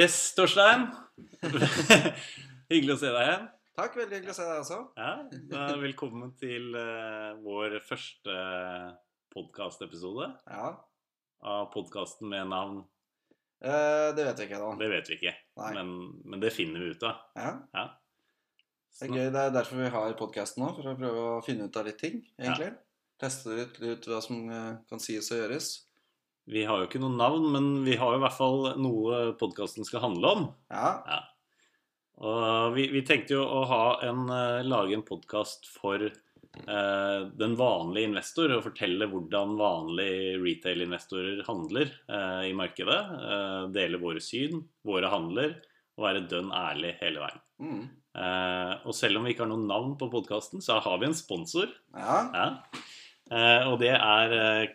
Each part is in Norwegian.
Yes, Torstein. hyggelig å se deg igjen. Takk, veldig hyggelig å se deg også. Ja, Velkommen til uh, vår første podkastepisode Ja, av podkasten med navn uh, Det vet vi ikke ennå. Det vet vi ikke, men, men det finner vi ut av. Ja, Ja. det er gøy. Det er derfor vi har podkasten nå, for å prøve å finne ut av litt ting, egentlig. Teste litt, ut hva som eh, kan sies og gjøres. Vi har jo ikke noe navn, men vi har jo i hvert fall noe podkasten skal handle om. Ja, Ja. Og vi, vi tenkte jo å ha en, eh, lage en podkast for eh, den vanlige investor, og fortelle hvordan vanlige retail-investorer handler eh, i markedet. Eh, dele våre syn, våre handler, og være dønn ærlig hele veien. mm. Eh, og selv om vi ikke har noe navn på podkasten, så har vi en sponsor. ja. Ja. Eh, og det er eh,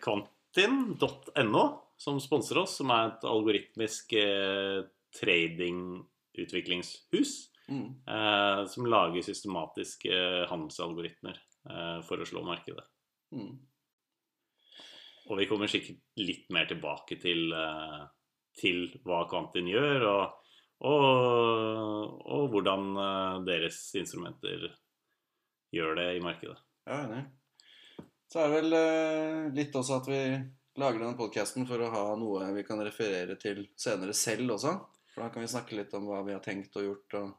Quantin.no som sponser oss, som er et algoritmisk eh, tradingutviklingshus Mm. eh, som lager systematiske eh, handelsalgoritmer eh, for å slå markedet. Mm. Og vi kommer sikkert litt mer tilbake til, eh, til hva Kvantin gjør, og, og, og hvordan eh, deres instrumenter gjør det i markedet. Ja, enig. Så er det vel eh, litt også at vi lager denne podkasten for å ha noe vi kan referere til senere selv også. For da kan vi snakke litt om hva vi har tenkt og gjort, og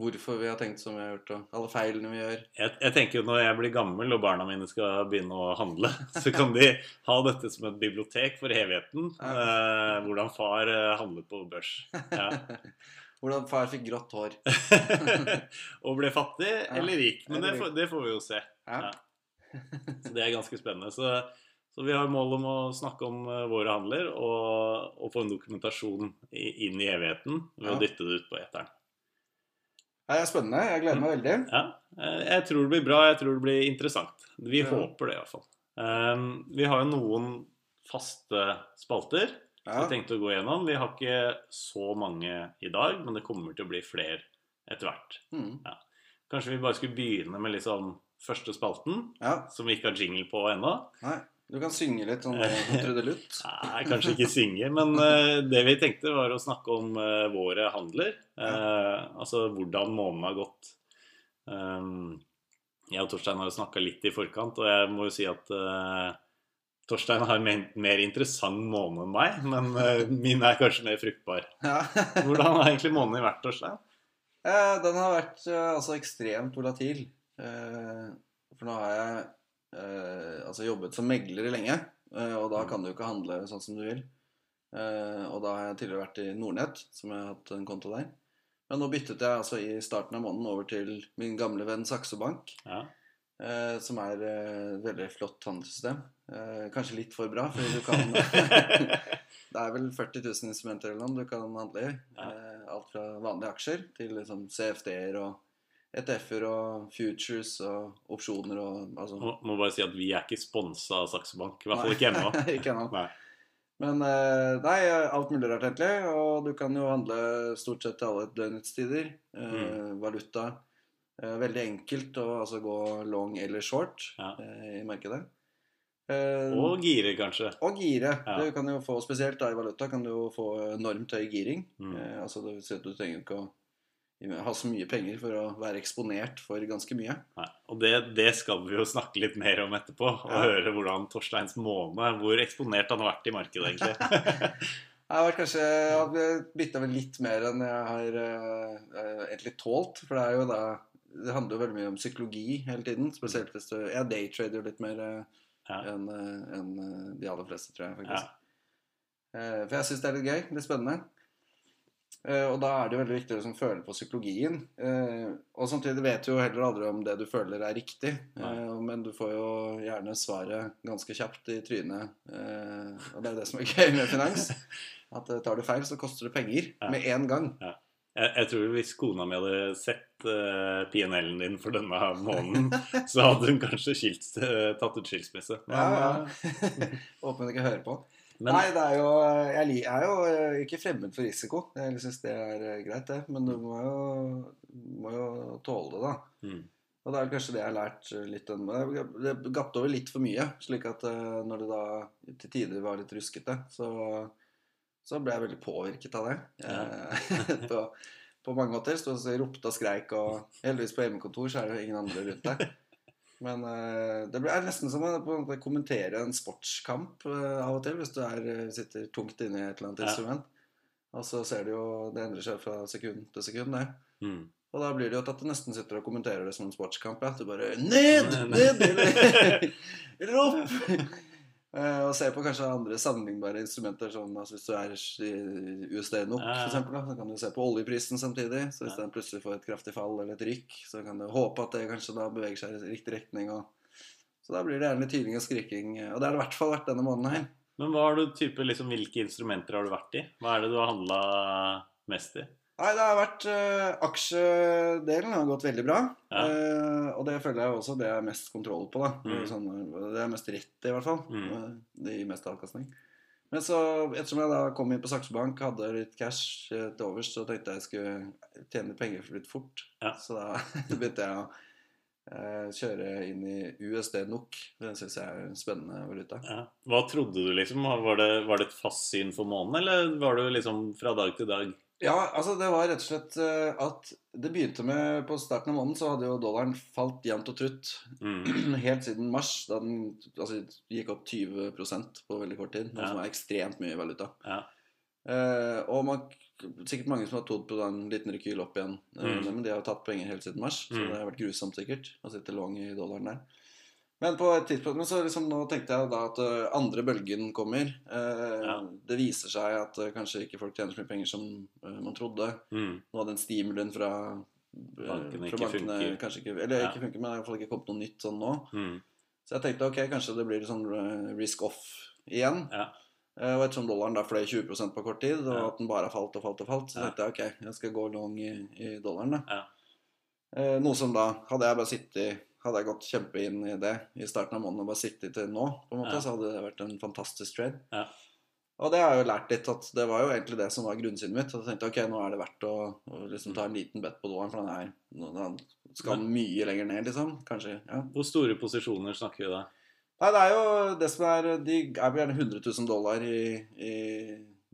hvorfor vi har tenkt som vi har gjort, og alle feilene vi gjør. Jeg, jeg tenker jo Når jeg blir gammel og barna mine skal begynne å handle, så kan de ha dette som et bibliotek for evigheten. Eh, hvordan far eh, handlet på børs. Ja. Hvordan far fikk grått hår. og ble fattig eller rik. Men det det får vi jo se. Ja. Ja. Så det er ganske spennende. Så, så vi har mål om å snakke om eh, våre handler og, og få en dokumentasjon inn i evigheten ved Ja. å dytte det ut på eteren. Det er spennende. Jeg gleder meg veldig. Ja, eh, jeg tror det blir bra. Jeg tror det blir interessant. Vi Ja. håper det, iallfall. Um, vi har jo noen faste spalter Ja. vi tenkte å gå gjennom. Vi har ikke så mange i dag, men det kommer til å bli flere etter hvert. Mm. Kanskje vi bare skulle begynne med liksom første spalten, ja. som vi ikke har jingle på ennå. Nei, du kan synge litt sånn eh, trudelutt. Nei, kanskje ikke synge, men uh, det vi tenkte var å snakke om uh, våre handler. Eh, altså hvordan måneden har gått. Um, jeg og Torstein har jo snakka litt i forkant, og jeg må jo si at Torstein har en mer, interessant måned enn meg, men min er kanskje mer fruktbar. Ja. Hvordan har egentlig måneden vært, Torstein? Den har vært altså ekstremt volatil. Eh, For nå har jeg eh, altså jobbet som megler lenge, eh, og da kan du ikke handle sånn som du vil. Eh, Og da har jeg tidligere vært i Nordnett, som jeg har hatt en konto der. Men nå byttet jeg altså i starten av måneden over til min gamle venn Saxo Bank, Ja. eh, som er eh, et veldig flott handelssystem. Eh, Kanskje litt for bra, fordi du kan Det er vel 40 000 instrumenter eller noe du kan handle i. Eh, alt fra vanlige aksjer til liksom CFD-er og ETF-er og futures og opsjoner og altså Må, må bare si at vi er ikke sponsa av Saxo Bank, i hvert fall ikke ennå. ikke ennå. Men eh, nei, alt mulig rart egentlig. Og du kan jo handle stort sett til alle døgnetstider. tider. Mm. Valuta. Eh, veldig enkelt å altså, gå long eller short Ja. eh, i markedet. Eh, Og gire, kanskje. Og gire. Ja. Du kan jo få, Spesielt da i valuta kan du jo få enormt høy giring. Mm. Eh, altså at Du trenger ikke å ha så mye penger for å være eksponert for ganske mye. Nei, og det, det skal vi jo snakke litt mer om etterpå. Og Ja. høre hvordan Torsteins måned Hvor eksponert han har vært i markedet, egentlig. Jeg har vært kanskje bytta vel litt mer enn jeg har eh, egentlig tålt. For det er jo da Det handler jo veldig mye om psykologi hele tiden. Spesielt hvis du Jeg daytrader litt mer uh, Ja. enn enn, eh, de aller fleste, tror jeg. Ja. faktisk. Eh, For jeg syns det er litt gøy. Litt spennende. Eh, Og da er det veldig viktig å liksom føle på psykologien. Eh, Og samtidig vet du jo heller aldri om det du føler er riktig. Nei. Eh, Men du får jo gjerne svaret ganske kjapt i trynet. Og det er det som er gøy med finans. At tar du feil, så koster det penger Ja. med en gang. Jeg, jeg tror hvis kona mi hadde sett uh, PNL-en din for denne måneden, så hadde hun kanskje skilt, eh, tatt ut skilsmisse. Men, Ja, ja. Håper hun ikke hører på. Men Nei, det er jo Jeg er jo eh, ikke fremmed for risiko. Jeg syns det er eh, greit, det. Men du må jo, må jo tåle det, da. mm, Og det er kanskje det jeg har lært eh, litt om Det gapte over litt for mye, slik at når det da til tider var litt ruskete, så så ble jeg veldig påvirket av det. Ja. På, på mange måter. Stod og ropte og skreik, og heldigvis på hjemmekontor så er det jo ingen andre rundt deg. Men eh, det er nesten som å kommentere en sportskamp eh, av og til, hvis du er, eh, sitter tungt inne i et eller annet Ja. instrument. Og så ser du jo Det endrer seg fra sekund til sekund, det. Mm. Og da blir det jo at du nesten sitter og kommenterer det som en sportskamp. Ja. Du bare Ned! Ned! Eller opp! Eh, og se på kanskje andre sammenlignbare instrumenter, sånn altså hvis du er i USD nok, Ja, ja. for eksempel, da, så kan du se på oljeprisen samtidig. Så hvis Ja. den plutselig får et kraftig fall eller et rykk, så kan du håpe at det kanskje da beveger seg i riktig retning. Og... Så da blir det gjerne tyning og skriking. Og det har det i hvert fall vært denne måneden her. Men hva har du type, liksom, hvilke instrumenter har du vært i? Hva er det du har handla mest i? Nei, det har vært uh, Aksjedelen har gått veldig bra. Ja. Uh, og det føler jeg også det er mest kontroll på. da Mm. sånn, Det er mest rett i, hvert fall. Mm. Eh, Det gir mest avkastning. Men så, ettersom jeg da kom inn på Saksa Bank, hadde litt cash til overs, så tenkte jeg jeg skulle tjene penger litt fort. Ja. Så da begynte jeg å uh, kjøre inn i USD NOK. Det syns jeg er en spennende valuta. Ja. Hva trodde du, liksom? Var det, var det et fast syn for måneden, eller var du liksom fra dag til dag? Ja, altså det var rett og slett eh, at det begynte med På starten av måneden så hadde jo dollaren falt jevnt og trutt Mm. helt siden mars, da den altså, gikk opp 20% på veldig kort tid. Noe Ja. som er ekstremt mye valuta. Ja. Eh, og man, sikkert mange som har trodd på en liten rekyl opp igjen. Eh, Mm. Men de har jo tatt penger helt siden mars, så Mm. det har vært grusomt sikkert å sitte long i dollaren der. Men på et tidspunkt men så liksom, nå tenkte jeg da at eh, andre bølgen kommer. Eh, Ja. Det viser seg at eh, kanskje ikke folk tjener så mye penger som uh, man trodde. Mm. Nå hadde den stimulien fra Bankene fra ikke bankene kanskje ikke Eller Ja. ikke funker, men det har i hvert fall ikke kommet noe nytt sånn nå. Mm. Så jeg tenkte ok, kanskje det blir sånn risk off igjen. Ja. Eh, Og ettersom dollaren da fløy 20% på kort tid, og at den bare har falt og falt og falt, så tenkte jeg ok, jeg skal gå long i, i dollaren. da. Ja. Eh, Noe som da Hadde jeg bare sittet Hadde jeg gått kjempe inn i det i starten av måneden og bare sittet til nå, på en måte, Ja. så hadde det vært en fantastisk trade. Ja. Og det har jeg jo lært litt at det var jo egentlig det som var grunnsynet mitt. Og jeg tenkte ok, nå er det verdt å, å liksom ta en liten bet på dollaren, for den er den skal mye lenger ned, liksom. Kanskje. ja Hvor store posisjoner snakker vi da? Nei, det er jo det som er De er vel gjerne 100 000 dollar i, i,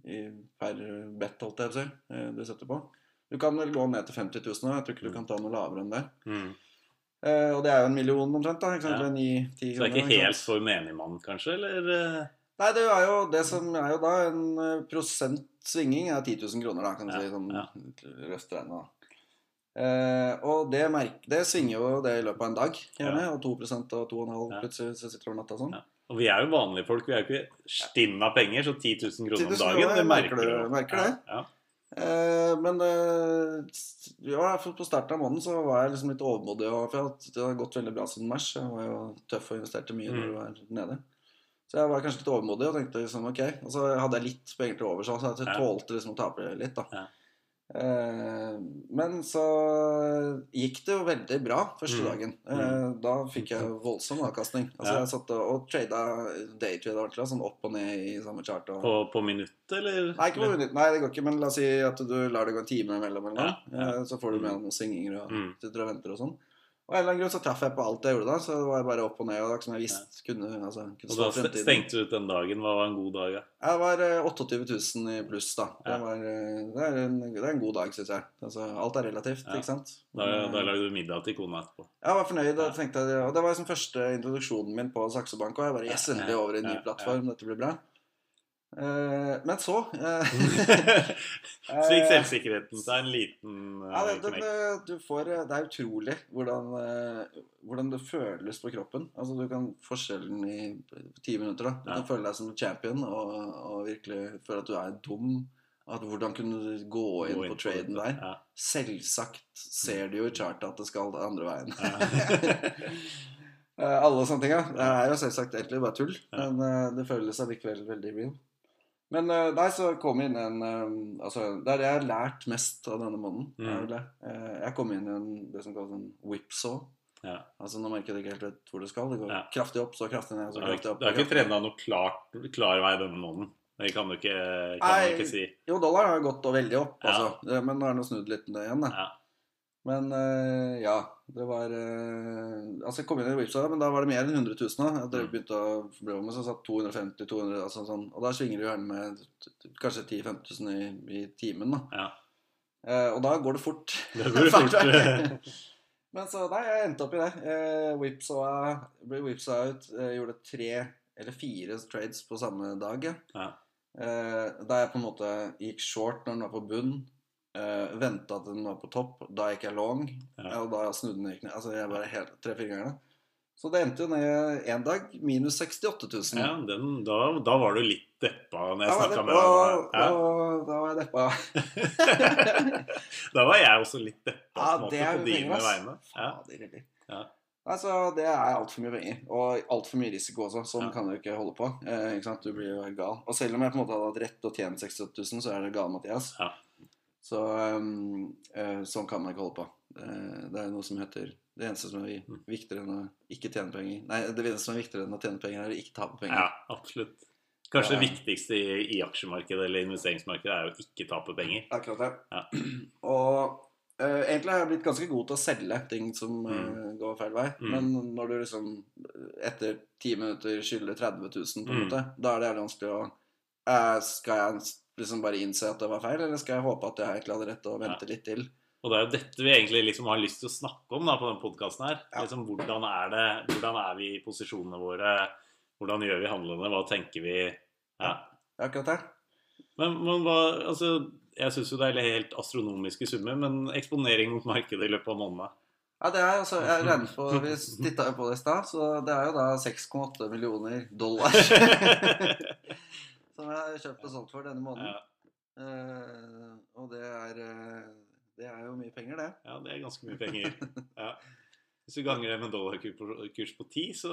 i per bet, holdt jeg på å si, eh, du setter på. Du kan vel gå ned til 50 000 nå. Jeg tror ikke du kan ta noe lavere enn det. Mm. Eh, og det er jo en million omtrent. da, ikke sant? Ja. 9-10 Så det er ikke ikke helt sant? for menigmann, kanskje? Eller? eh? Nei, det er jo det som er jo da en prosentsvinging prosent svinging er 10 000 kroner, da, kan du Ja, si. Sånn ja. røft regnet, da. Eh, og det, merke, det svinger jo det i løpet av en dag, gjerne. Og 2 og 2,5 Ja. plutselig så sitter du over natta og sånn. Ja. Og vi er jo vanlige folk. Vi er jo ikke stinn av penger, så 10 000 kroner 10 000 om dagen, det kroner, merker du. du- merker det. Eh, men eh, ja, på starten av måneden så var jeg liksom litt overmodig. For det har gått veldig bra siden mars. Jeg var jo tøff og investerte mye når Mm. du var nede. Så jeg var kanskje litt overmodig og tenkte liksom ok. Og så hadde jeg litt penger til overs så jeg tålte liksom å tape litt, da. Ja. Eh, men så gikk det jo veldig bra første Mm. dagen. Eh, da fikk jeg voldsom avkastning. Altså. Jeg satt og, trada daytrada ordentlig, sånn opp og ned i samme chart. Og, På, på minutt, eller? Nei, ikke på minutt. Nei, det går ikke, men la oss si at du lar det gå en time imellom, eller noe. Ja, ja. Eh, så får du med noen svinginger og Mm. sitter og venter og sånn. Og av en eller annen grunn så traff jeg på alt jeg gjorde da, så det var bare opp og ned. Og det som jeg visst kunne, altså, kunne Og da fremtiden. stengte du ut den dagen. Hva var en god dag? Ja? Jeg var eh, 28 000 i pluss, da. Det, var, eh, det, er en, det er en god dag, syns jeg. Altså, alt er relativt, Ja. ikke sant. Da, eh, da lagde du middag til kona etterpå. jeg var fornøyd. Ja. jeg, og Det var liksom første introduksjonen min på Saksebank, Og jeg bare Yes, endelig over i en ny ja, plattform. Dette blir bra. Eh, men så eh, Så gikk selvsikkerheten seg en liten uh, Ja, det, det, eh, du får, eh, det er utrolig hvordan, uh, hvordan det føles på kroppen. Altså Du kan forskjellen i ti minutter. da Du Ja. kan føle deg som champion og, og virkelig føle at du er dum. At Hvordan kunne du gå inn Gå på traden det. der? Ja. Selvsagt ser du jo i chartet at det skal andre veien. Eh, Alle sånne ting, ja. Det er jo selvsagt egentlig bare tull, men eh, det føles allikevel veldig real. Men eh, nei, så kom jeg inn en eh, Altså, det er det jeg har lært mest av denne måneden. Mm. Eh, Jeg kom inn i en, det som kalles en whipsaw. Ja. Altså Når markedet ikke helt vet hvor det skal. Det går Ja. kraftig opp, så kraftig ned, så kraftig opp. du har ikke trena noe klar vei denne måneden. Det kan du ikke, kan Nei. ikke si. Jo, dollar har gått og veldig opp, Ja. altså. Eh, Men nå er den snudd litt igjen, da. Ja. Men eh, ja, det var eh, Altså, jeg kom inn i Whipsa, men da var det mer enn 100 000. da. Jeg Mm. begynte å bli med, så satt 250-200 altså sånn. Og da svinger du gjerne med kanskje 10 000-15 000 i, i timen. da. Ja. Eh, og da går det fort. Det går fort. Men så nei, jeg endte opp i det. Eh, whipsa, ble whipsa ut. Eh, gjorde tre eller fire trades på samme dag. ja. Eh, da jeg på en måte gikk short når den var på bunn. Uh, Venta at den var på topp. Da gikk jeg long. Ja. Og da snudde den gikk ned. Altså jeg bare helt tre-fire ganger. Så det endte jo ned én dag minus 68 000. Ja, den, da, da var du litt deppa når jeg Da snakka med deg. Ja. Da, da var jeg deppa. da var jeg også litt deppa Ja, en måte, på dine vegne. Ja. Fader. Ja. Altså, det er altfor mye penger. Og altfor mye risiko også. Sånn Ja. kan du ikke holde på. Eh, ikke sant? Du blir jo gal. Og selv om jeg på en måte hadde hatt rett til å tjene 68 000, så er det gal, Mathias. Ja. Så um, uh, sånn kan man ikke holde på. Uh, det er noe som heter Det eneste som er Mm. viktigere enn å ikke tjene penger Nei, det eneste som er viktigere enn å tjene penger, er å ikke tape penger. ja, absolutt. Kanskje Ja. det viktigste i, i aksjemarkedet eller investeringsmarkedet er å ikke tape penger. Akkurat det. Ja. Og uh, egentlig har jeg blitt ganske god til å selge ting som Mm. går feil vei. Mm. Men når du liksom etter ti minutter skylder 30 000, på en Mm. måte, da er det jævlig vanskelig å Skal jeg liksom bare innse at det var feil, eller skal jeg håpe at jeg har egentlig hadde rett og vente litt til? Og det er jo dette vi egentlig liksom har lyst til å snakke om da, på denne podkasten her. Ja. Liksom, hvordan, er det, hvordan er vi i posisjonene våre? Hvordan gjør vi handlene? Hva tenker vi? Ja. Akkurat det. Men, men hva Altså, jeg syns jo det er helt astronomiske summer, men eksponering mot markedet i løpet av måneden Ja, det er altså Jeg regnet på Vi titta jo på det i stad, så det er jo da 6,8 millioner dollar som jeg har kjøpt og solgt for denne måneden. Eh, og det er eh, Det er jo mye penger, det. ja, det er ganske mye penger. Ja. Hvis du ganger det med dollarkurs på ti, så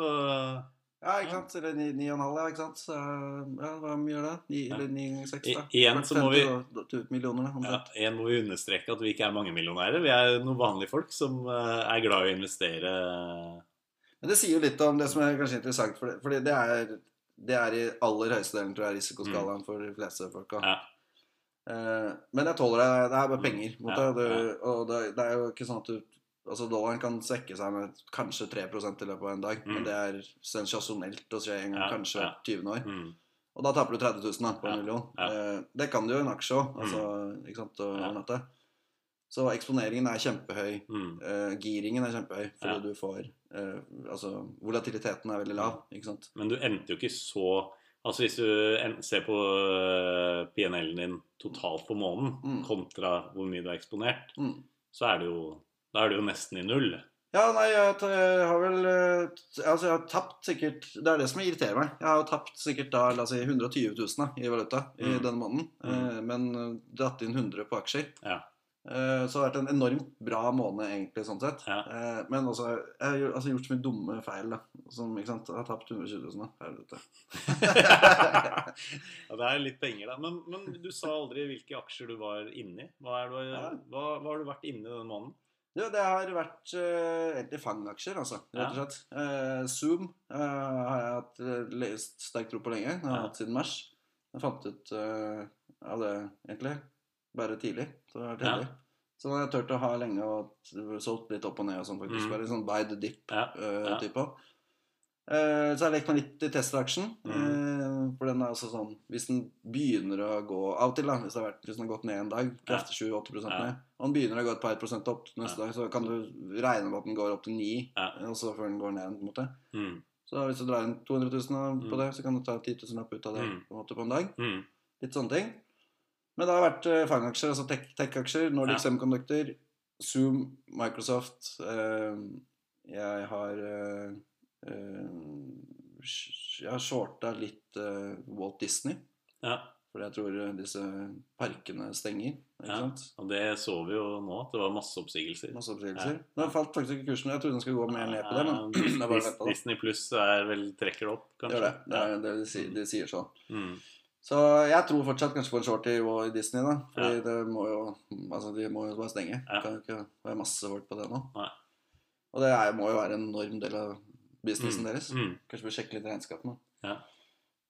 Ja, ikke sant? Eller 9,5, ja, ikke sant? Så, ja, hva mye gjør det? Ni, Ja. eller 9,6, da? I- igjen så må vi- millioner, ja, igjen må vi understreke at vi ikke er mangemillionærer. Vi er noen vanlige folk som eh, er glad i å investere. Men det sier jo litt om det som er kanskje interessant, for det, fordi det er, det er i aller høyeste delen, tror jeg, risikoskalaen for de fleste folka. Ja. Eh, men jeg tåler det. Det er bare penger. mot Ja, det. Du, og det, det er jo ikke sånn at du Altså Dollaren kan svekke seg med kanskje 3 i løpet av en dag, Mm. men det er sensasjonelt å skje en gang kanskje ja. 20 år. Mm. Og da taper du 30 000 da, på en million. Eh, det kan du jo i en aksje òg, altså, ikke sant, og Ja. Så eksponeringen er kjempehøy. Mm. Uh, giringen er kjempehøy, fordi Ja. du får uh, Altså, volatiliteten er veldig lav, ikke sant. Men du endte jo ikke så Altså Hvis du ser på øh, PNL-en din totalt på måneden Mm. kontra hvor mye du er eksponert, Mm. så er det jo Da er det jo nesten i null. Ja, nei, jeg, har vel eh, Altså, jeg har tapt sikkert Det er det som irriterer meg. Jeg har jo tapt sikkert da, la oss si 120 000 da, i valuta i Mm. denne måneden. Mm. Eh, men eh, dratt inn 100 på aksjer. Ja. Eh, så det har vært en enormt bra måned, egentlig, sånn sett. Ja. Eh, men også, jeg har altså, gjort så mye dumme feil, da. Som, ikke sant? Jeg har tapt 120 000, da. Helvete. ja, det er litt penger, da. Men, men du sa aldri hvilke aksjer du var inni. Hva, du, Ja. hva, hva har du vært inni denne måneden? Ja, det har vært uh, egentlig fangaksjer, altså. Rett og slett. Uh, Zoom uh, har jeg hatt lest sterk tro på lenge. Jeg har hatt siden mars. Jeg fant ut av det, egentlig. Bare tidlig. Så det har vært heldig. Så nå har jeg turt å ha lenge og solgt litt opp og ned og sånn, faktisk. Mm. Bare sånn by the dip-type. ja. uh, så har jeg lekt meg litt i Tesla-aksjen. Mm. Uh, for den er også sånn Hvis den begynner å gå Av og til, da, hvis, vært, hvis den har gått ned en dag, kraftig 7-8 Ja. ned, og den begynner å gå et par prosent opp neste dag, så kan du regne med at den går opp til 9, Ja. og så før den går ned. på en måte Mm. Så hvis du drar inn 200 000 på Mm. det, så kan du ta 10 000 opp ut av det Mm. på en måte på en dag. Mm. Litt sånne ting. Men det har vært uh, fangaksjer, altså tech- tech-aksjer. Nordic Ja. Semiconductor, Zoom, Microsoft. eh, jeg har eh, eh, Jeg har shorta litt eh, Walt Disney. Ja. Fordi jeg tror eh, disse parkene stenger. Ja. Og det så vi jo nå, at det var masse oppsigelser. Masse oppsigelser. Ja. Den falt faktisk ikke kursen. Jeg trodde den skulle gå mer ned på det, men det bare. Disney pluss er trekker det opp, Det kanskje? gjør det. Det, det, det, de, sier, de sier sånn. Mm. Så jeg tror fortsatt kanskje på en short i, Disney, da. Fordi Ja. det må jo Altså, de må jo bare stenge. Ja. Kan jo ikke være masse folk på det nå. Nei. Og det er, må jo være en enorm del av businessen Mm. deres. Mm. Kanskje vi sjekke litt regnskapene. Ja.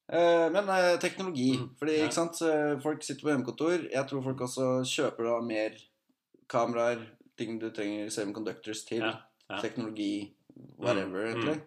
Eh, men eh, teknologi. Mm. Fordi ikke sant, eh, folk sitter på hjemmekontor. Jeg tror folk også kjøper da mer kameraer, ting du trenger semiconductors til. Ja, ja. Teknologi, whatever, Mm, egentlig.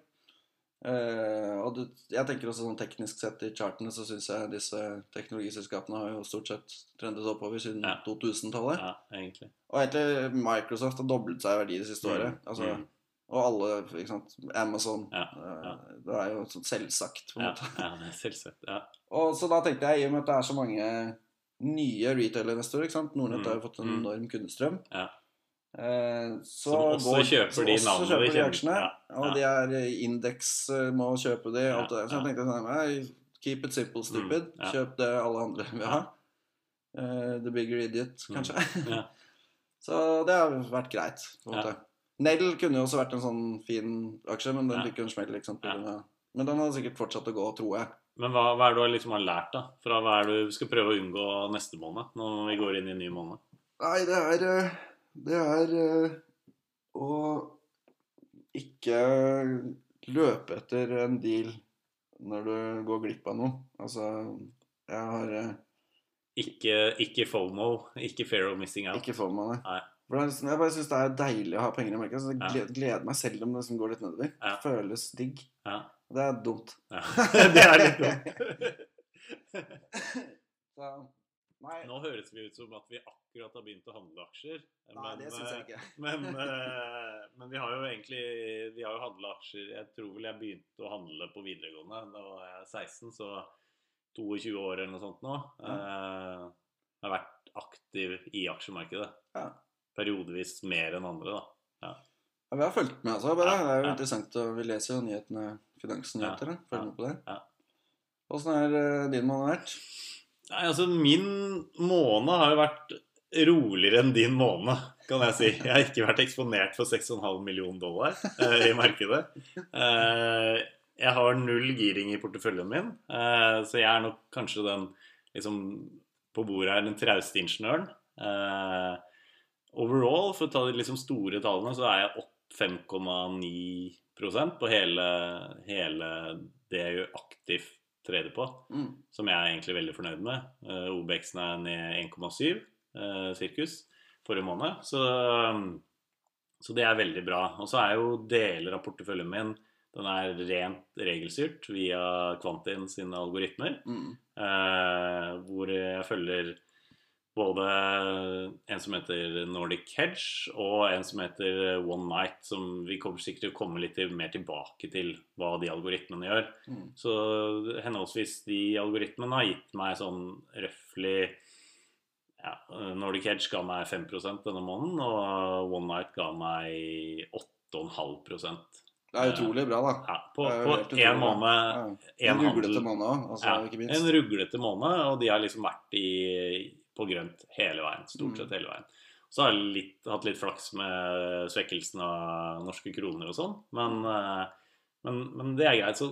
Eh, og du, jeg tenker også sånn teknisk sett i chartene så syns jeg disse teknologiselskapene har jo stort sett trendet oppover siden Ja. 2000-tallet. ja, egentlig. Og egentlig Microsoft har doblet seg i verdi det siste Mm, året. Altså, mm. Og alle, ikke sant. Amazon. Ja, eh, ja. Det er jo sånn selvsagt, på en Ja, måte. ja, det er selvsagt. Ja. Og så da tenkte jeg, i og med at det er så mange nye sant? Nordnett Mm, har jo fått en mm. enorm kundestrøm. Ja. Eh, så Som også kjøper som de også navnene kjøper de aksjene. Ja, Og de er eh, indeks eh, må kjøpe de, alt det der. Så jeg tenkte sånn nei, Keep it simple, stupid. Mm, ja. Kjøp det alle andre vil ha. Uh, the bigger idiot, Mm, kanskje. ja. så det har vært greit. på en Ja. måte. Kunne jo også vært en sånn fin aksje, men den Ja. fikk jo en smell. Liksom, Ja. Men den hadde sikkert fortsatt å gå, tror jeg. Men hva, hva er det du liksom har lært da? Fra hva er det du skal prøve å unngå neste måned? Når vi går inn i en ny måned? Nei, det er eh, Det er eh, å ikke løpe etter en deal når du går glipp av noe. Altså, jeg har eh, Ikke, ikke FOMO, ikke fear of missing out. ikke FOMO, nei. Nei. Jeg bare syns det er deilig å ha penger i markedet. Så jeg gleder, gleder meg selv om det liksom går litt nedover. Ja. Føles digg. Ja. Det er dumt. Ja. det er litt dumt. Nei, Nå høres vi ut som at vi akkurat har begynt å handle aksjer. nei, det syns jeg eh, ikke. Men, eh, men vi har jo egentlig Vi har jo handla aksjer Jeg tror vel jeg begynte å handle på videregående da var jeg 16, så 22 år eller noe sånt nå. Mm. Jeg har vært aktiv i aksjemarkedet. Ja. Periodevis mer enn andre, da. Ja, vi har fulgt med, altså. Bare. Ja, Det er jo ja. interessant. Og vi leser jo nyhetene, finansnyheter. Følger ja, med på det. ja. Åssen eh, din måned vært? Nei, altså Min måned har jo vært roligere enn din måned, kan jeg si. Jeg har ikke vært eksponert for 6,5 millioner dollar eh, i markedet. Eh, jeg har null giring i porteføljen min, eh, så jeg er nok kanskje den liksom, på bordet her den trauste ingeniøren. Eh, overall, for å ta de liksom store tallene, så er jeg opp 5,9 på hele, hele det jeg gjør aktivt trader på Mm. som jeg er egentlig veldig fornøyd med. Uh, OBX-en er ned 1,7 uh, sirkus forrige måned. Så, um, så det er veldig bra. Og så er jo deler av porteføljen min den er rent regelstyrt via Kvantin sine algoritmer. Mm. uh, hvor jeg følger både en som heter Nordic Hedge, og en som heter One Night, som vi kommer sikkert til å komme litt mer tilbake til hva de algoritmene gjør. Mm. Så henholdsvis de algoritmene har gitt meg sånn røftlig ja, Nordic Hedge ga meg 5% denne måneden, og One Night ga meg 8,5% Det er utrolig bra, da. ja, På én måned, Ja. En, En ruglete måned òg, altså, ikke minst. En ruglete måned, og de har liksom vært i, på grønt hele veien. Stort Mm. sett hele veien. Så har jeg litt, hatt litt flaks med svekkelsen av norske kroner og sånn, men, eh, men, men det er greit. Så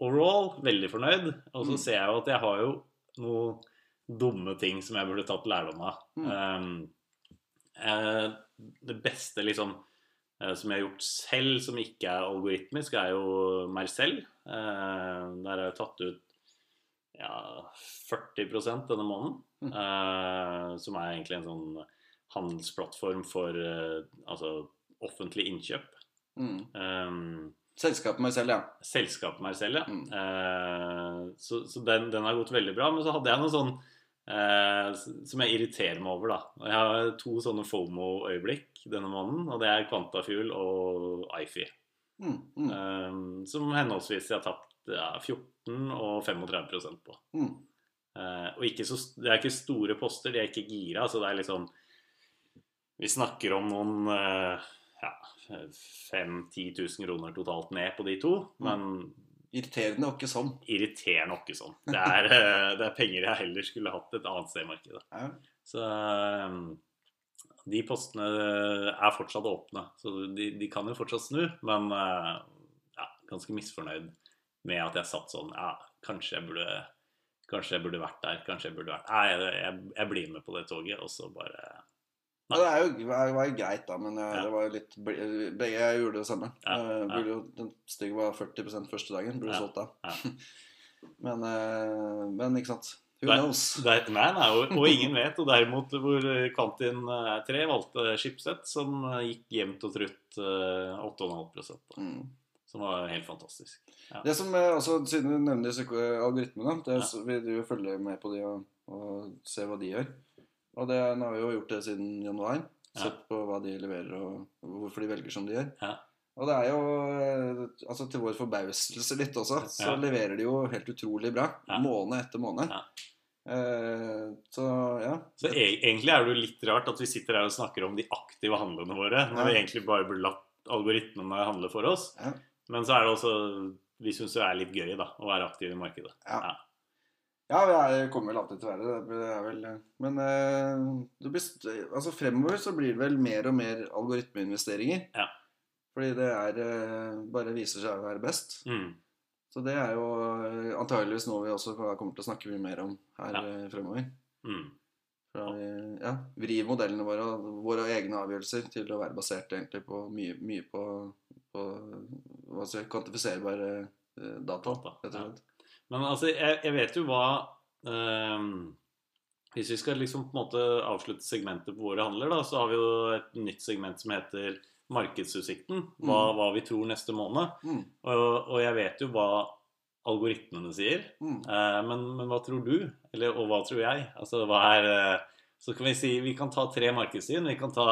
overall veldig fornøyd. Og så Mm. ser jeg jo at jeg har jo noen dumme ting som jeg burde tatt lærdom av. Mm. Um, eh, det beste liksom eh, som jeg har gjort selv, som ikke er algoritmisk, er jo Mercell. Eh, der har jeg tatt ut ja, 40 denne måneden. Mm. Eh, som er egentlig en sånn handelsplattform for eh, altså offentlig innkjøp. Mm. Um, Selskapet meg selv, ja. selskapet Mercell, ja. Mm. Eh, så så den, den har gått veldig bra. Men så hadde jeg noe sånn eh, som jeg irriterer meg over, da. Og Jeg har to sånne FOMO-øyeblikk denne måneden, og det er Quantafuel og Ifi. Mm. Mm. Eh, som henholdsvis jeg har tapt ja, 14 og 35% på. Mm. Uh, og ikke så, det er ikke store poster, de er ikke gira. Så det er liksom Vi snakker om noen uh, ja, 5000-10 000 kroner totalt ned på de to. Men Irriterende og ikke sånn. irriterende ikke sånn. Det er, uh, det er penger jeg heller skulle hatt et annet sted i markedet. Ja. Så de postene er fortsatt åpne. Så de, de kan jo fortsatt snu. Men ja, ganske misfornøyd med at jeg satt sånn Ja, kanskje jeg burde Kanskje jeg burde vært der. Kanskje jeg burde vært Nei, jeg, jeg, jeg blir med på det toget, og så bare Ja, det jo, det var jo greit, da, men jeg, Ja. det var jo litt Begge jeg gjorde det samme. Ja, Eh, ja. jo, den stygge var 40% første dagen. Burde solgt da. men, eh, men ikke sant. Who Der- knows? Der, nei, nei, og, og ingen vet. Og derimot hvor Quantin eh, 3 valgte Schibsted, som eh, gikk jevnt og trutt eh, 8,5 da, Mm. Som var helt fantastisk. Det som er, også, Siden du nevner disse algoritmene, det, Ja. vil du følge med på de og, og se hva de gjør. Og det, nå har vi jo gjort det siden januar. Ja. Sett på hva de leverer og hvorfor de velger som de gjør. Ja. Og det er jo eh, altså til vår forbauselse litt også, så Ja. leverer de jo helt utrolig bra. Ja. Måned etter måned. Ja. Eh, så ja. Så e egentlig er det jo litt rart at vi sitter her og snakker om de aktive handlene våre, når Ja. vi egentlig bare burde latt algoritmene handle for oss. Ja. Men så er det også Vi syns det er litt gøy da, å være aktiv i markedet. Ja. Ja. Ja, er, kommer vel alltid til å være det. det er vel, men eh, det blir, altså fremover så blir det vel mer og mer algoritmeinvesteringer. Ja. Fordi det er, eh, bare viser seg å være best. Mm. Så det er jo eh, antageligvis noe vi også kommer til å snakke mye mer om her Ja. fremover. Mm. Fra vi ja, vrir modellene våre og våre egne avgjørelser til å være basert egentlig på mye, mye på, på skal jeg, kvantifiserbare eh, data, Data, ja. Men altså, jeg, jeg vet jo hva um, Hvis vi skal liksom på en måte avslutte segmentet på våre handler, da, så har vi jo et nytt segment som heter Markedsutsikten. Hva, Mm. hva vi tror neste måned. Mm, Og, og jeg vet jo hva algoritmene sier. mm. Uh, men, men hva tror du? Eller, og hva tror jeg? Altså, hva er uh, Så kan vi si Vi kan ta tre markedssyn. Vi kan ta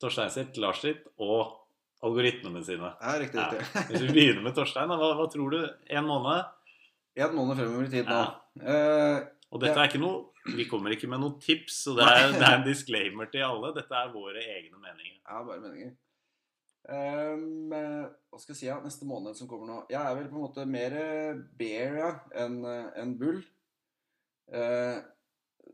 Torstein sitt, Lars sitt og algoritmene sine. Ja, riktig, riktig. Hvis vi begynner med Torstein, hva, hva tror du? En måned? En måned fremover i tid nå. Eh, Og dette er ikke noe Vi kommer ikke med noen tips, så det er, det er en disclaimer til alle. Dette er våre egne meninger. ja, bare meninger. Eh, hva skal jeg si, ja, neste måned som kommer nå Jeg er vel på en måte mer eh, bear ja, enn en bull. Uh,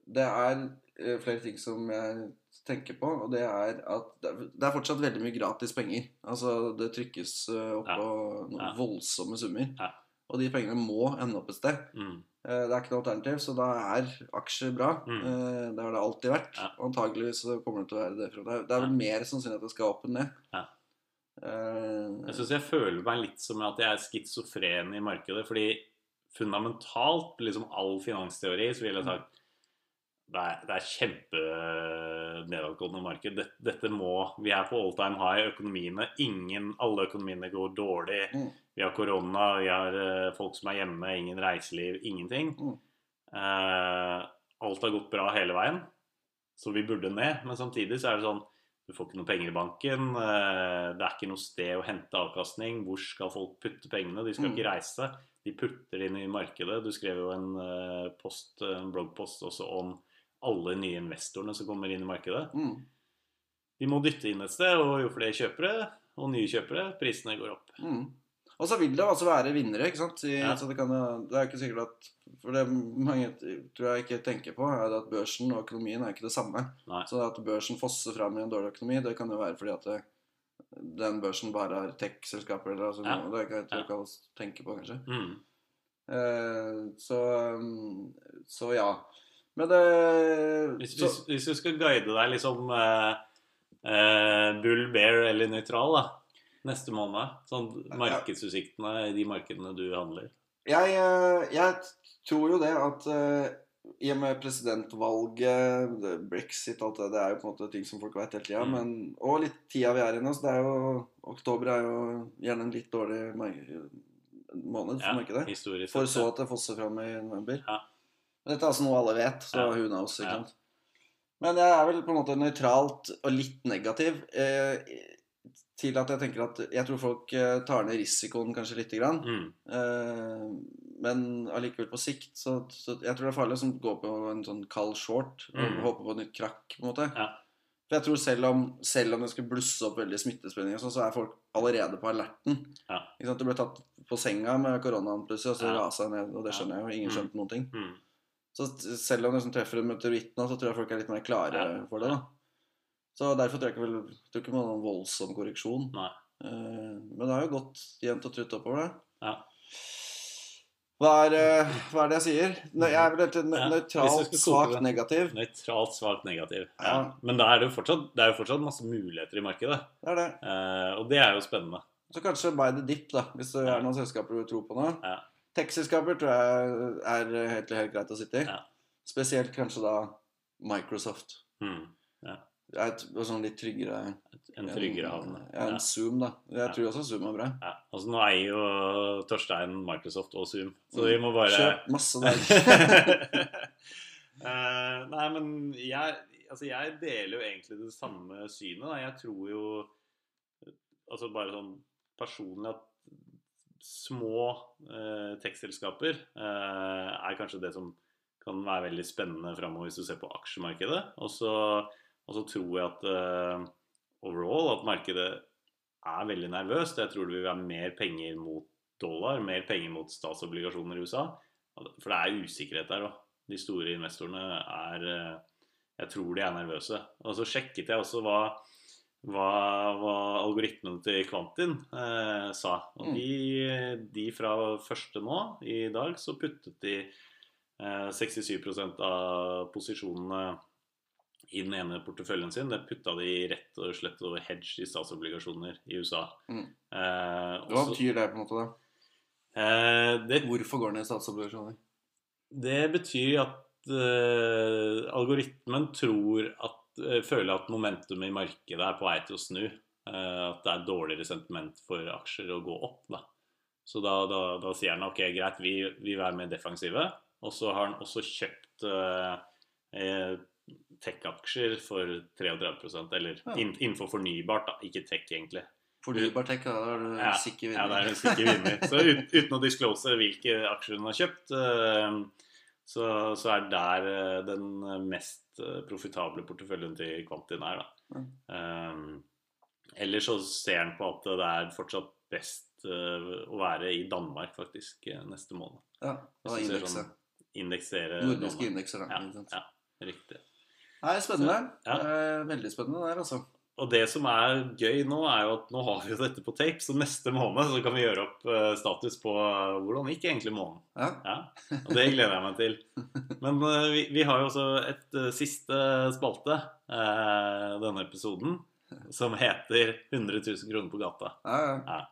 det er flere ting som jeg tenker på, og det er at det er, fortsatt veldig mye gratis penger. Altså, det trykkes opp opp Ja. på noen Ja. voldsomme summer. Ja. Og de pengene må ende opp et sted. Mm. Eh, Det er ikke noe alternativ, så da er aksjer bra. Mm. Eh, Det har det alltid vært. Ja. Og antageligvis kommer det til å være det. Det er vel mer sannsynlig at det skal opp enn. Ja. Eh, Jeg syns jeg føler meg litt som at jeg er skizofren i markedet. Fordi fundamentalt, liksom all finansteori, så ville jeg sagt det er, det er kjempenedadgående marked. Dette, dette må Vi er på all time high. Økonomiene ingen, Alle økonomiene går dårlig. Mm. Vi har korona, vi har eh, folk som er hjemme, ingen reiseliv, ingenting. Mm. Eh, alt har gått bra hele veien, så vi burde ned. Men samtidig så er det sånn du får ikke noe penger i banken. eh, Det er ikke noe sted å hente avkastning. Hvor skal folk putte pengene? De skal Mm. ikke reise. De putter det inn i markedet. Du skrev jo en, eh, post, en bloggpost også om alle nye investorene som kommer inn i markedet. mm, De må dytte inn et sted, og jo flere kjøpere og nye kjøpere, prisene går opp. mm. Og så vil det altså være vinnere, ikke sant. I, Ja. Så det, kan, det er ikke sikkert at For det mange tror jeg ikke tenker på, er at børsen og økonomien er ikke det samme. Nei. Så at børsen fosser fram i en dårlig økonomi, det kan jo være fordi at det, den børsen bare har tech-selskaper eller altså, Ja. Det ikke- jeg Ja. ikke alle tenker på, kanskje. Mm. Eh, så, um, så ja. Men det Hvis, så, hvis, hvis du skal guide deg liksom eh, eh, bull, bear eller nøytral da, neste måned, sånn markedsutsiktene i de markedene du handler jeg, eh, jeg tror jo det at eh, i og med presidentvalget, brexit alt det, det er jo på en måte ting som folk vet hele tida. Mm. Men, og litt tida vi er i nå, det er jo Oktober er jo gjerne en litt dårlig måned for ja, markedet. For så at det fosser fram i november. Ja. Men dette er altså noe alle vet, så Ja. who knows, ikke Ja. Men jeg er vel på en måte nøytralt og litt negativ eh, til at jeg tenker at jeg tror folk eh, tar ned risikoen kanskje lite grann. Mm. Eh, men allikevel på sikt så, så jeg tror det er farlig å gå på en sånn kald short og Mm. håpe på et nytt krakk. på en måte Ja. For jeg tror selv om, selv om det skulle blusse opp veldig smittespredning, sånn, så er folk allerede på alerten. Ja. Sant? Du ble tatt på senga med koronaen plutselig, og så Ja. rasa jeg ned. Og det skjønner jeg jo. Ingen Mm. skjønte noen ting. Mm. Så selv om du liksom treffer en meteoritt nå, så tror jeg folk er litt mer klare Ja. for det. da Så derfor tror jeg ikke vel tror ikke det noen voldsom korreksjon. Nei. Eh, men det har jo gått jevnt og trutt oppover, det. Ja. Hva er, eh, hva er det jeg sier? Nø- Jeg er vel helt Ja, nøytralt svakt negativ. Nøytralt svakt negativ. Ja. Ja. Men da er det jo fortsatt, det er jo fortsatt masse muligheter i markedet. Det er det. Eh, og det er jo spennende. Så kanskje buy the dip, da, hvis det Ja. er noen selskaper du tror på nå. Ja. Tech-selskaper tror jeg er helt, helt greit å sitte i. Ja. Spesielt kanskje da Microsoft. Mm. Er et sånn litt tryggere En tryggere havn. Ja, en Zoom, da. Jeg Ja. tror også Zoom er bra. Ja, altså Nå eier jo Torstein Microsoft og Zoom, så vi må bare Kjøp masse der. uh, nei, men jeg, altså jeg deler jo egentlig det samme synet. Da. Jeg tror jo Altså bare sånn personlig at små eh, tekstselskaper eh, er kanskje det som kan være veldig spennende framover hvis du ser på aksjemarkedet. Og så, tror jeg at eh, overall at markedet er veldig nervøst. Jeg tror det vil være mer penger mot dollar, mer penger mot statsobligasjoner i USA. For det er usikkerhet der òg. De store investorene er eh, Jeg tror de er nervøse. Og så sjekket jeg også hva, hva, hva algoritmene til Kvantin eh, sa. Og Mm. de, de fra første nå, i dag, så puttet de eh, 67% av posisjonene i den ene porteføljen sin. Det putta de rett og slett over hedge i statsobligasjoner i USA. Mm. Eh, Hva betyr det på en måte, da? eh, det Hvorfor går det ned statsobligasjoner? det betyr at eh, algoritmen tror at, føler at momentumet i markedet er på vei til å snu. Eh, at det er dårligere sentiment for aksjer å gå opp. Da. Så da, da, da sier han ok, greit, vi vi være mer defensive. Og så har han også kjøpt eh, eh, tech-aksjer for 33 eller Ja. inn- innenfor fornybart, da. Ikke tech, egentlig. Fornybar tech, da er du Ja, sikker Ja, det er en sikker vinner. Så ut, uten å disclose hvilke aksjer hun har kjøpt, eh, så, så er der eh, den mest eh, profitable porteføljen til Kvantin er. Da. Um, ellers så ser han på at det er fortsatt best eh, å være i Danmark faktisk eh, neste måned. ja, og indekset. sånn Indeksere Nordiske indekser, da. Ja, ja, riktig. Nei, spennende. Ja. Eh, veldig spennende der, altså. Og det som er gøy nå, er jo at nå har vi jo dette på tape, så neste måned så kan vi gjøre opp eh, status på eh, hvordan gikk egentlig måneden. Ja. Ja, og det gleder jeg meg til. Men eh, vi, vi har jo også et siste spalte eh, denne episoden, som heter 100 000 kroner på gata. Ja, ja.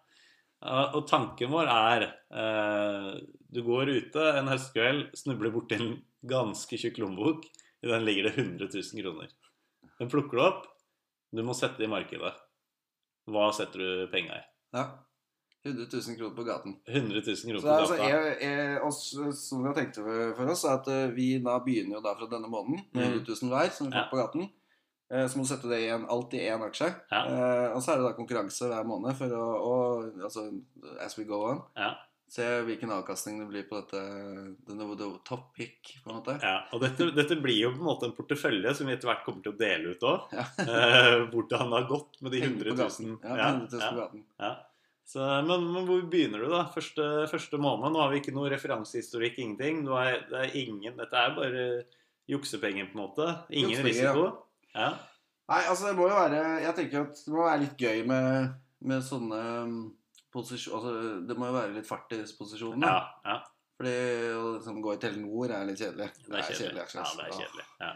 Ja, og tanken vår er eh, Du går ute en høstkveld, snubler borti en ganske tjukk lommebok. I den ligger det 100 000 kroner. Den plukker du opp. Du må sette det i markedet. Hva setter du penga i? ja. 100 000 kroner på gaten. 100 000 kroner på altså, gata. jeg, jeg, oss, som vi har tenkt for oss, er at eh, vi da begynner jo da fra denne måneden med Mm. 100 000 hver som vi får Ja. på gaten. Eh, Så må du sette det i en, alt i én aksje. Ja. Eh, og så er det da konkurranse hver måned for å, å altså, as we go on, Ja. Se hvilken avkastning det blir på dette denne, top pick, på en måte. Ja, og dette, dette blir jo på en måte en portefølje som vi etter hvert kommer til å dele ut òg. Ja. Eh, hvordan det har gått med de Penger 100 på gaten. 000. Ja, Ja, 100 000 på ja. Så, men, men hvor begynner du, da? Første, første måned? Nå har vi ikke noe referansehistorikk, ingenting. Er, det er ingen, dette er bare juksepenger, på en måte. Ingen risiko. Ja. Nei, altså det må jo være Jeg tenker at det må være litt gøy med, med sånne posisjoner Altså det må jo være litt fart i posisjonen. Ja, ja, Fordi å liksom, gå i Telenor er litt kjedelig. det er kjedelig. Ja, det er kjedelig. Ja.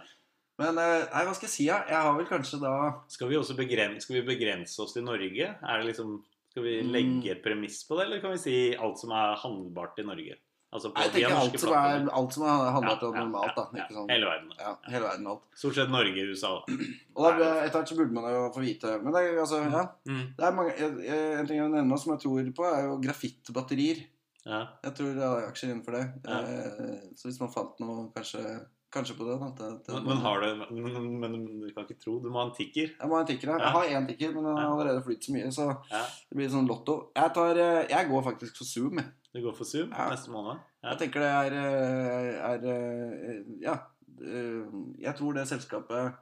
Men eh, nei, hva skal jeg si? Ja? Jeg har vel kanskje da Skal vi også begrense, skal vi begrense oss til Norge? Er det liksom, skal vi Mm. legge et premiss på det, eller kan vi si alt som er handlbart i Norge? Altså på Jeg tenker alt som er, alt som er handlet om normalt, da. ja, Ikke sånn, Hele verden. ja, hele verden alt. Stort sett Norge, USA. da. Og da, etter hvert så burde man jo få vite Men det altså, ja, Mm. det er mange, jeg- jeg- en ting jeg vil nevne som jeg tror på, er jo grafittbatterier. Ja. Jeg tror det er aksjer innenfor det. Ja. Eh, så hvis man fant noe kanskje, kanskje på det, At det, det, Men, men har du men, men du kan ikke tro Du må ha en tikker. Jeg må ha en tikker. Ja. Jeg har én tikker, men den har allerede flyttet så mye, så Ja. det blir sånn lotto. Jeg, tar, eh, jeg går faktisk for Zoom. Du går for Zoom Ja. neste måned. Jeg tenker det er, eh, er eh, Ja. Jeg tror det selskapet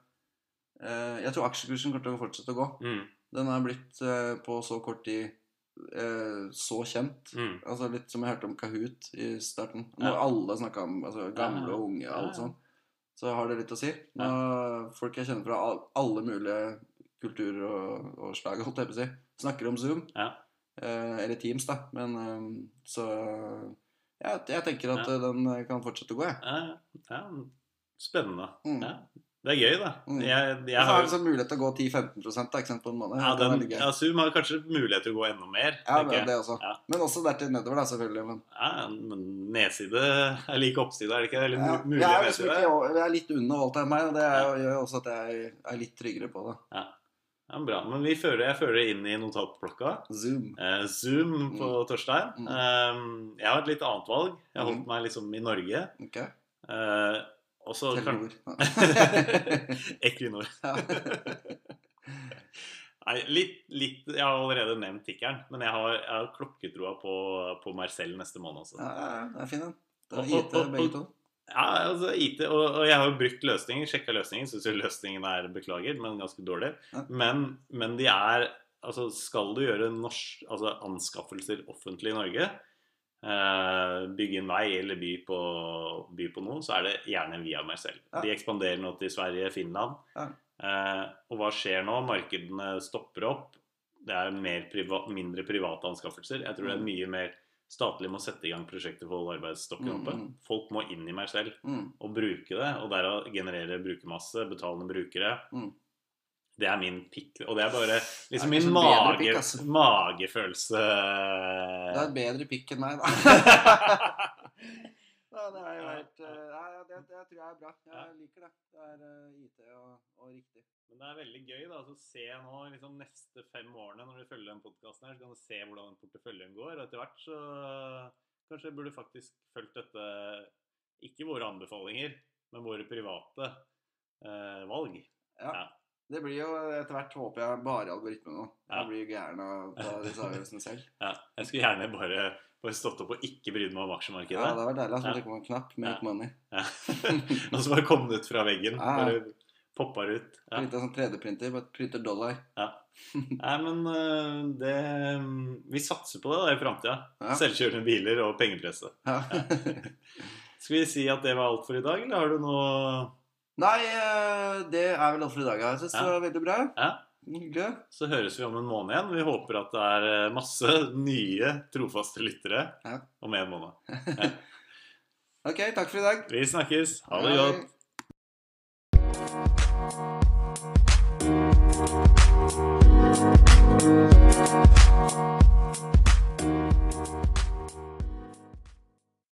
Jeg tror aksjekursen kommer til å fortsette å gå. Mm. Den er blitt på så kort tid eh, så kjent. Mm. Altså Litt som jeg hørte om Kahoot i starten. Når Ja. alle snakka om altså, gamle og unge og alt sånt, så har det litt å si. Når folk jeg kjenner fra alle mulige kulturer og, og slag, holdt jeg på å si, snakker om Zoom. Ja. Eh, eller Teams, da. Men eh, så ja, jeg tenker at den kan fortsette å gå, jeg. Ja, ja. Spennende. Mm. Ja. Det er gøy, da. Mm. Jeg, jeg så har liksom mulighet til å gå 10-15 da, på en måned. ja, den, ja, Zoom har kanskje mulighet til å gå enda mer. Ja, det, det også. Ja. Men også dertil nedover, da, selvfølgelig. Men, Ja, men nedside er like oppside, er det ikke? Eller ja, mulig jeg, er liksom ikke, jeg er litt under alt av meg, og det er, gjør også at jeg er litt tryggere på det. Ja. ja, bra. Men vi fører, jeg fører det inn i notatblokka. Zoom. Eh, Zoom på Torstein. Mm. Eh, jeg har et litt annet valg. Jeg har holdt Mm. meg liksom i Norge. Ok. Eh, og så kan Telenor. Equinor. Nei, litt, litt Jeg har allerede nevnt tikkeren, men jeg har, jeg har klokketroa på, på Marcel neste måned også. Ja, ja, ja, det er fin den. Det er IT, begge to. Ja, altså IT, og, og jeg har jo brukt løsninger, sjekka løsningen. Syns jo løsningen er beklager, men ganske dårlig. Ja. Men, men de er Altså, skal du gjøre norsk, altså anskaffelser offentlig i Norge, bygge en vei eller by på, by på noe, så er det gjerne via meg selv. Ja. De ekspanderer nå til Sverige, Finland. Ja. Eh, og hva skjer nå? Markedene stopper opp. Det er mer priva mindre private anskaffelser. Jeg tror det er Mm. mye mer statlig må sette i gang prosjekter for å holde arbeidsstokken Mm, oppe. mm. Folk må inn i meg selv Mm. og bruke det, og derav generere brukermasse, betalende brukere. Det er min pikk. Og det er bare liksom Det er min mage, pick, altså. magefølelse Det er et bedre pikk enn meg, da. ja, det er jo helt ja, det, det tror jeg er bra. Jeg liker det. Det er eh, IT og, og riktig. Men det er veldig gøy da, å se nå liksom neste fem årene når du følger den podkasten her, så kan du se hvordan porteføljen går. Og etter hvert så kanskje jeg burde faktisk fulgt dette Ikke våre anbefalinger, men våre private eh, valg. Ja. Ja. Det blir jo etter hvert, håper jeg, bare algoritme nå. Ja. Jeg blir gæren av å ta disse avgjørelsene selv. Ja, jeg skulle gjerne bare, bare stått opp og ikke brydd meg om aksjemarkedet. Ja, det vært deilig Så trykker man en knapp 'make Ja. money'. Ja. og så bare kom det ut fra veggen. Ja. Bare poppa det ut. Ja. Printa sånn 3D-printer, bare printer dollar. Ja. Nei, men øh, det Vi satser på det da i framtida. Ja. Selvkjørende biler og pengepresset. Ja. Skal vi si at det var alt for i dag, eller har du noe Nei, eh, det er vel alt for i dag. Jeg syns Ja. det var veldig bra. Ja. Hyggelig. Så høres vi om en måned igjen. Vi håper at det er øh, masse nye, trofaste lyttere Ja. om en måned. Ok, takk for i dag. Vi snakkes. Ha det godt. Thank